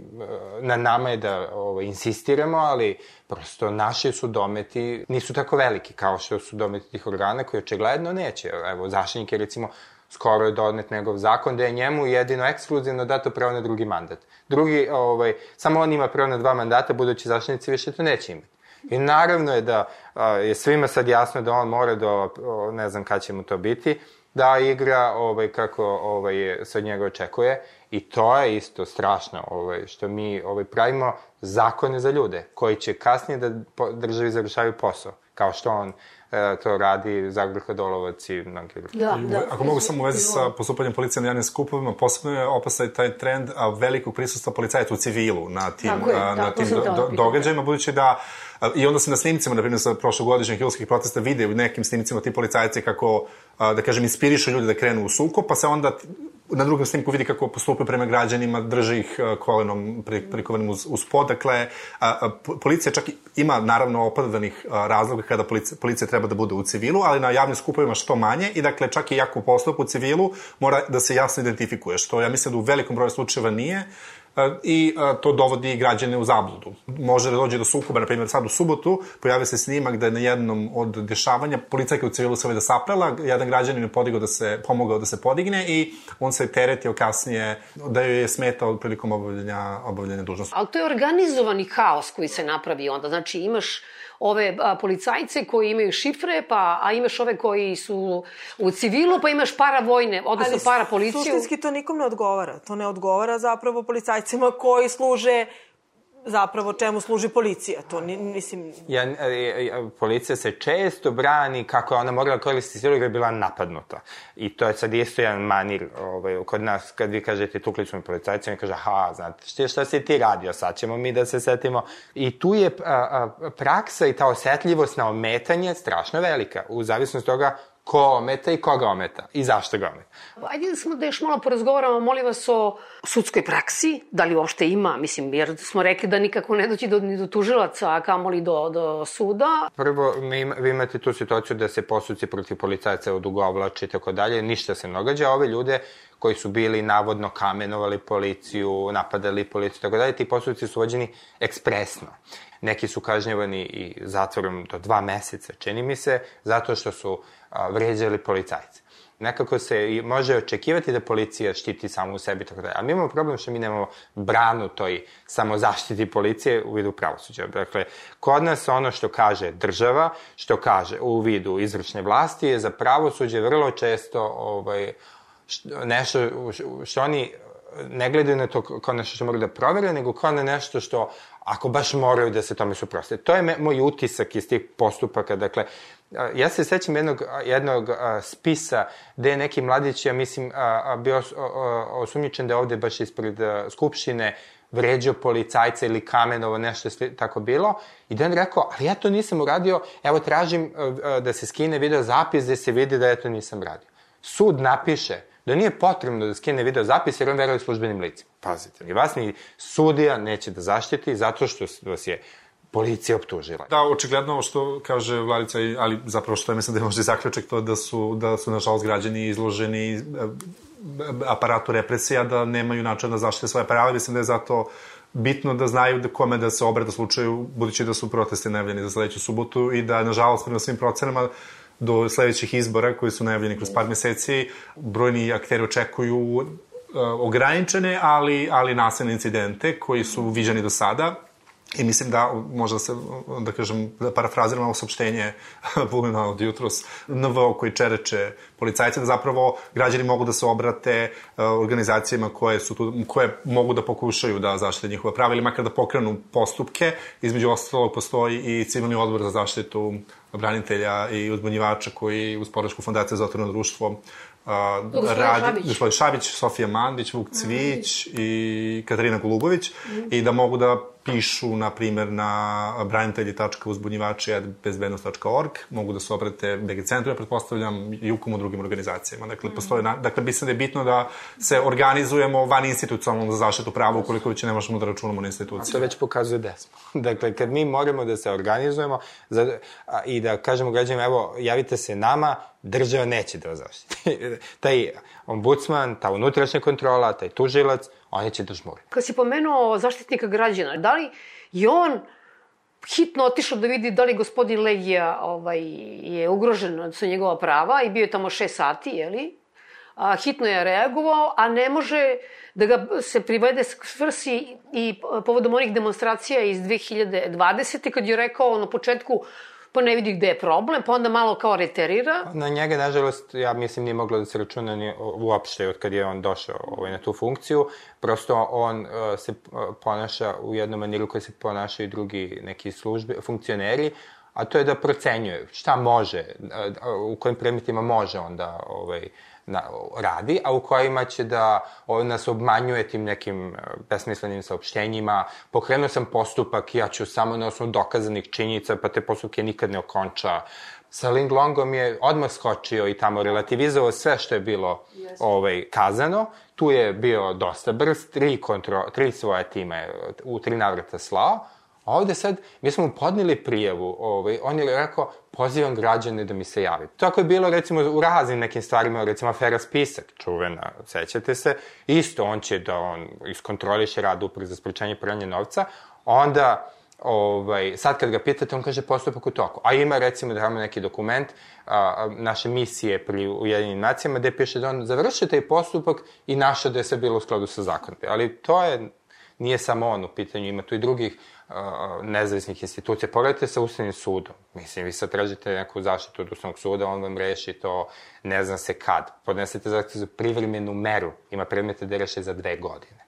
na nama je da ovo, ovaj, insistiramo, ali prosto naši su dometi nisu tako veliki kao što su dometi tih organa koji očigledno neće. Evo, zaštitnik je recimo skoro je donet njegov zakon da je njemu jedino ekskluzivno dato pravo na drugi mandat. Drugi, ovaj, samo on ima pravo na dva mandata, budući zaštitnici više to neće imati. I naravno je da a, je svima sad jasno da on mora do, ne znam kada će mu to biti, da igra ovaj, kako ovaj, se od njega očekuje i to je isto strašno ovaj, što mi ovaj, pravimo zakone za ljude koji će kasnije da državi završavaju posao, kao što on to radi Zagor Hadolovac i mnogi drugi.
Da, da. Ako mogu samo u vezi sa postupanjem policije na javnim skupovima, posebno je opastaj taj trend a, velikog prisustva policajaca u civilu na tim, je, a, na tim do, do, događajima, budući da I onda se na snimcima, na primjer, sa prošlogodišnjih hilskih protesta vide u nekim snimcima ti policajci kako, da kažem, inspirišu ljude da krenu u suko, pa se onda na drugom snimku vidi kako postupaju prema građanima, drži ih kolenom prikovanim uz, uz pod. Dakle, policija čak ima, naravno, opravdanih razloga kada policija, policija treba da bude u civilu, ali na javnim skupovima što manje i, dakle, čak i jako postup u civilu mora da se jasno identifikuje, što ja mislim da u velikom broju slučajeva nije i to dovodi građane u zabludu. Može da dođe do sukoba, na primjer sad u subotu, pojavio se snimak da je na jednom od dešavanja policajka u civilu se da saprela, jedan građanin je podigao da se, pomogao da se podigne i on se teretio kasnije da joj je smetao prilikom obavljanja, obavljanja dužnosti.
Ali to je organizovani haos koji se napravi onda. Znači imaš ove a, policajce koji imaju šifre, pa, a imaš ove koji su u civilu, pa imaš paravojne, odnosno para policiju. Ali
suštinski to nikom ne odgovara. To ne odgovara zapravo policajcima koji služe zapravo čemu služi policija. To ni, mislim...
Ja, ja, policija se često brani kako je ona morala koristiti silu jer je bila napadnuta. I to je sad isto jedan manir ovaj, kod nas, kad vi kažete tukli smo policajcima i kaže, aha, znate, šta, šta si ti radio, sad ćemo mi da se setimo. I tu je a, a, praksa i ta osetljivost na ometanje strašno velika, u zavisnosti toga ko ometa i koga ometa i zašto ga ometa.
Ajde da smo da još malo porazgovaramo, molim vas, o sudskoj praksi, da li uopšte ima, mislim, jer smo rekli da nikako ne doći do, ni do tužilaca, a kamoli do, do suda.
Prvo, mi, vi imate tu situaciju da se posudci protiv policajaca odugovlače i tako dalje, ništa se ne događa, ove ljude koji su bili navodno kamenovali policiju, napadali policiju i tako dalje, ti postupci su vođeni ekspresno. Neki su kažnjavani i zatvorom do dva meseca, čini mi se, zato što su a, vređali policajce. Nekako se može očekivati da policija štiti samo u sebi, tako da. A mi imamo problem što mi nemamo branu toj samozaštiti policije u vidu pravosuđa. Dakle, kod nas ono što kaže država, što kaže u vidu izvršne vlasti je za pravosuđe vrlo često ovaj, nešto što oni ne gledaju na to kao nešto što moraju da provere, nego kao na nešto što, ako baš moraju da se tome suproste. To je me, moj utisak iz tih postupaka. Dakle, ja se sećam jednog, jednog spisa gde je neki mladić, ja mislim, bio osumnjičen da je ovde baš ispred Skupštine vređao policajca ili kamenovo, nešto tako bilo. I da on rekao, ali ja to nisam uradio, evo tražim da se skine video zapis gde se vidi da ja to nisam radio sud napiše da nije potrebno da skine video zapis jer on veruje službenim licima. Pazite, ni vas ni sudija neće da zaštiti zato što vas je policija optužila.
Da, očigledno što kaže Vladica, ali zapravo što je mislim da je možda zaključak to da su, da su nažalost građani izloženi e, aparatu represija, da nemaju način da zaštite svoje prava. Mislim da je zato bitno da znaju da kome da se obrada slučaju, budući da su proteste najavljeni za sledeću subotu i da, nažalost, prema svim procenama, do sledećih izbora koji su najavljeni kroz par meseci, brojni akteri očekuju uh, ograničene, ali, ali nasilne incidente koji su viđani do sada I mislim da, možda se, da kažem, da parafraziram ovo saopštenje Vulina od jutros, NVO koji čereče policajce, da zapravo građani mogu da se obrate uh, organizacijama koje, su tu, koje mogu da pokušaju da zaštite njihova prava ili makar da pokrenu postupke. Između ostalog postoji i civilni odbor za zaštitu branitelja i uzbunjivača koji uz podršku Fondacije za otvoreno društvo
Uh, radi,
gospodin Šabić, Sofija Mandić, Vuk Cvić mm. i Katarina Golubović mm. i da mogu da pišu, na primer, na branitelji.uzbunjivači.bezbednost.org, mogu da se obrate BG centru, ja pretpostavljam, i ukom u drugim organizacijama. Dakle, mm. postoje, na, dakle, mislim da je bitno da se organizujemo van institucionalno za zaštitu prava, ukoliko već ne možemo da računamo na institucije.
A to već pokazuje da smo. Dakle, kad mi moramo da se organizujemo za, a, i da kažemo građanima, evo, javite se nama, država neće da vas zaštiti. taj ombudsman, ta unutrašnja kontrola, taj tužilac, oni će da žmuri.
Kad si pomenuo zaštitnika građana, da li je on hitno otišao da vidi da li gospodin Legija ovaj, je ugrožen su njegova prava i bio je tamo šest sati, jeli? A, hitno je reagovao, a ne može da ga se privede svrsi i povodom onih demonstracija iz 2020. kad je rekao na početku pa ne vidi gde je problem, pa onda malo kao reterira.
Na njega, nažalost, ja mislim nije moglo da se računa ni uopšte od kad je on došao ovaj, na tu funkciju. Prosto on uh, se uh, ponaša u jednom maniru koji se ponašaju drugi neki službe, funkcioneri, a to je da procenjuje šta može, uh, u kojim predmetima može onda ovaj, na, radi, a u kojima će da on nas obmanjuje tim nekim e, besmislenim saopštenjima. Pokrenuo sam postupak, ja ću samo na osnovu dokazanih činjenica, pa te postupke nikad ne okonča. Sa Ling Longom je odmah skočio i tamo relativizovao sve što je bilo yes. ovaj, kazano. Tu je bio dosta brz, tri, kontro, tri svoje time u tri navrata slao. A ovde sad, mi smo mu podnili prijavu, ovaj, on je rekao, pozivam građane da mi se javi. Tako je bilo, recimo, u raznim nekim stvarima, recimo, afera spisak, čuvena, sećate se, isto on će da on iskontroliše rad upre za sprečanje pranja novca, onda, ovaj, sad kad ga pitate, on kaže postupak u toku. A ima, recimo, da imamo neki dokument a, naše misije pri Ujedinim nacijama, gde piše da on završio taj postupak i našao da je sve bilo u skladu sa zakonom. Ali to je, nije samo on u pitanju, ima tu i drugih nezavisnih institucija. Pogledajte sa Ustavnim sudom. Mislim, vi sad tražite neku zaštitu od Ustavnog suda, on vam reši to ne zna se kad. Podnesete zahtev za privremenu meru. Ima predmete da reše za dve godine.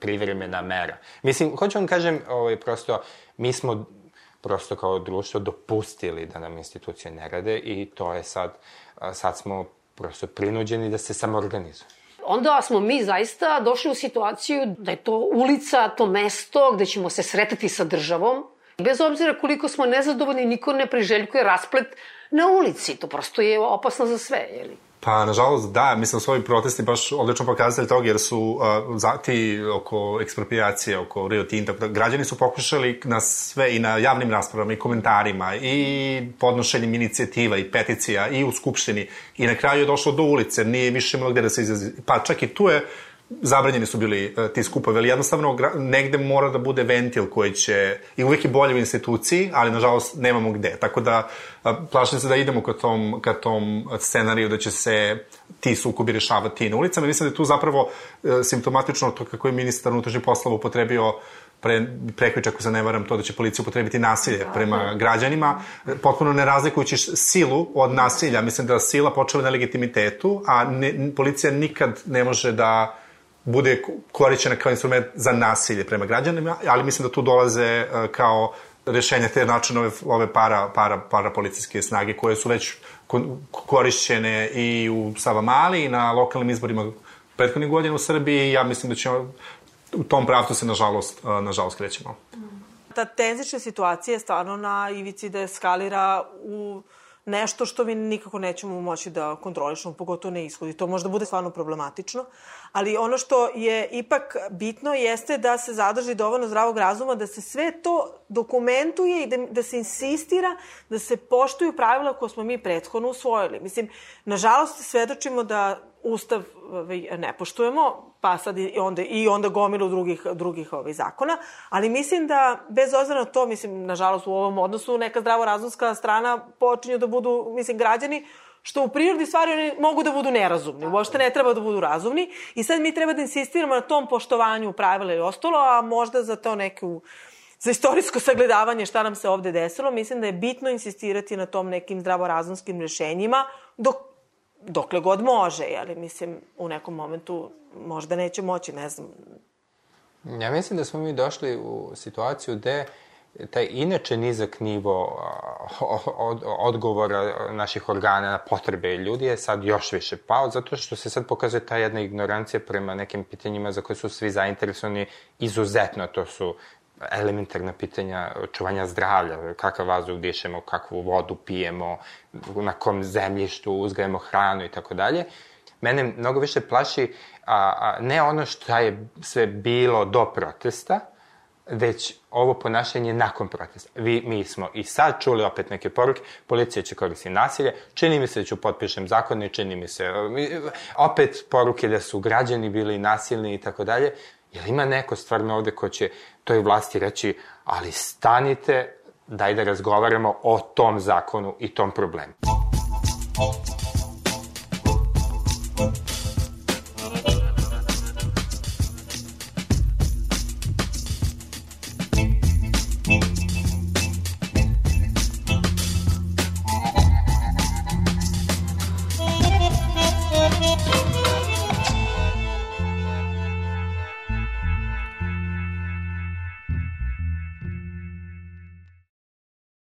Privremena mera. Mislim, hoću vam kažem, ovaj, prosto, mi smo prosto kao društvo dopustili da nam institucije ne rade i to je sad, sad smo prosto prinuđeni da se samoorganizujemo
onda smo mi zaista došli u situaciju da je to ulica, to mesto gde ćemo se sretati sa državom. Bez obzira koliko smo nezadovoljni, niko ne priželjkuje rasplet na ulici. To prosto je opasno za sve, jeli?
Pa, nažalost, da, mislim su ovi protesti baš odlično pokazali toga, jer su uh, zati oko ekspropriacije, oko Rio Tinta, da građani su pokušali na sve i na javnim raspravama i komentarima i podnošenjem inicijativa i peticija i u Skupštini i na kraju je došlo do ulice, nije više imalo gde da se izrazi. Pa čak i tu je zabranjeni su bili uh, ti skupovi, ali jednostavno negde mora da bude ventil koji će, i uvek je bolje u instituciji, ali nažalost nemamo gde. Tako da uh, plašim se da idemo ka tom, ka tom scenariju da će se ti sukobi rešavati na ulicama. Mislim da je tu zapravo uh, simptomatično to kako je ministar unutrašnjih poslova upotrebio pre, prekvič, ako se ne varam, to da će policija upotrebiti nasilje da, prema da. građanima, potpuno ne razlikujući silu od nasilja. Mislim da sila počela na legitimitetu, a ne, policija nikad ne može da bude korišćena kao instrument za nasilje prema građanima, ali mislim da tu dolaze e, kao rešenja te načine ove, ove para, para, para policijske snage koje su već korišćene i u Savamali i na lokalnim izborima prethodnih godina u Srbiji ja mislim da ćemo u tom pravcu se nažalost, e, nažalost krećemo.
Ta tenzična situacija je stvarno na ivici da eskalira u nešto što mi nikako nećemo moći da kontrolišemo, pogotovo ne ishodi. To možda bude stvarno problematično, ali ono što je ipak bitno jeste da se zadrži dovoljno zdravog razuma, da se sve to dokumentuje i da, da se insistira da se poštuju pravila koje smo mi prethodno usvojili. Mislim, nažalost, svedočimo da Ustav ovaj, ne poštujemo, pa sad i onda, i onda gomilu drugih, drugih ovaj, zakona, ali mislim da, bez obzira na to, mislim, nažalost, u ovom odnosu neka zdravorazumska strana počinju da budu, mislim, građani, što u prirodi stvari oni mogu da budu nerazumni, uopšte ne treba da budu razumni i sad mi treba da insistiramo na tom poštovanju pravila i ostalo, a možda za to neku za istorijsko sagledavanje šta nam se ovde desilo, mislim da je bitno insistirati na tom nekim zdravorazumskim rešenjima dok dokle god može, ali mislim u nekom momentu možda neće moći, ne znam.
Ja mislim da smo mi došli u situaciju gde taj inače nizak nivo od, odgovora naših organa na potrebe ljudi je sad još više pao, zato što se sad pokazuje ta jedna ignorancija prema nekim pitanjima za koje su svi zainteresovani izuzetno, to su elementarna pitanja očuvanja zdravlja, kakav vazduh dišemo, kakvu vodu pijemo, na kom zemljištu uzgajemo hranu i tako dalje. Mene mnogo više plaši a, a, ne ono što je sve bilo do protesta, već ovo ponašanje nakon protesta. Vi, mi smo i sad čuli opet neke poruke, policija će koristiti nasilje, čini mi se da ću potpišem zakon i čini mi se, opet poruke da su građani bili nasilni i tako dalje. Jel ima neko stvarno ovde ko će toj vlasti reći, ali stanite, daj da razgovaramo o tom zakonu i tom problemu.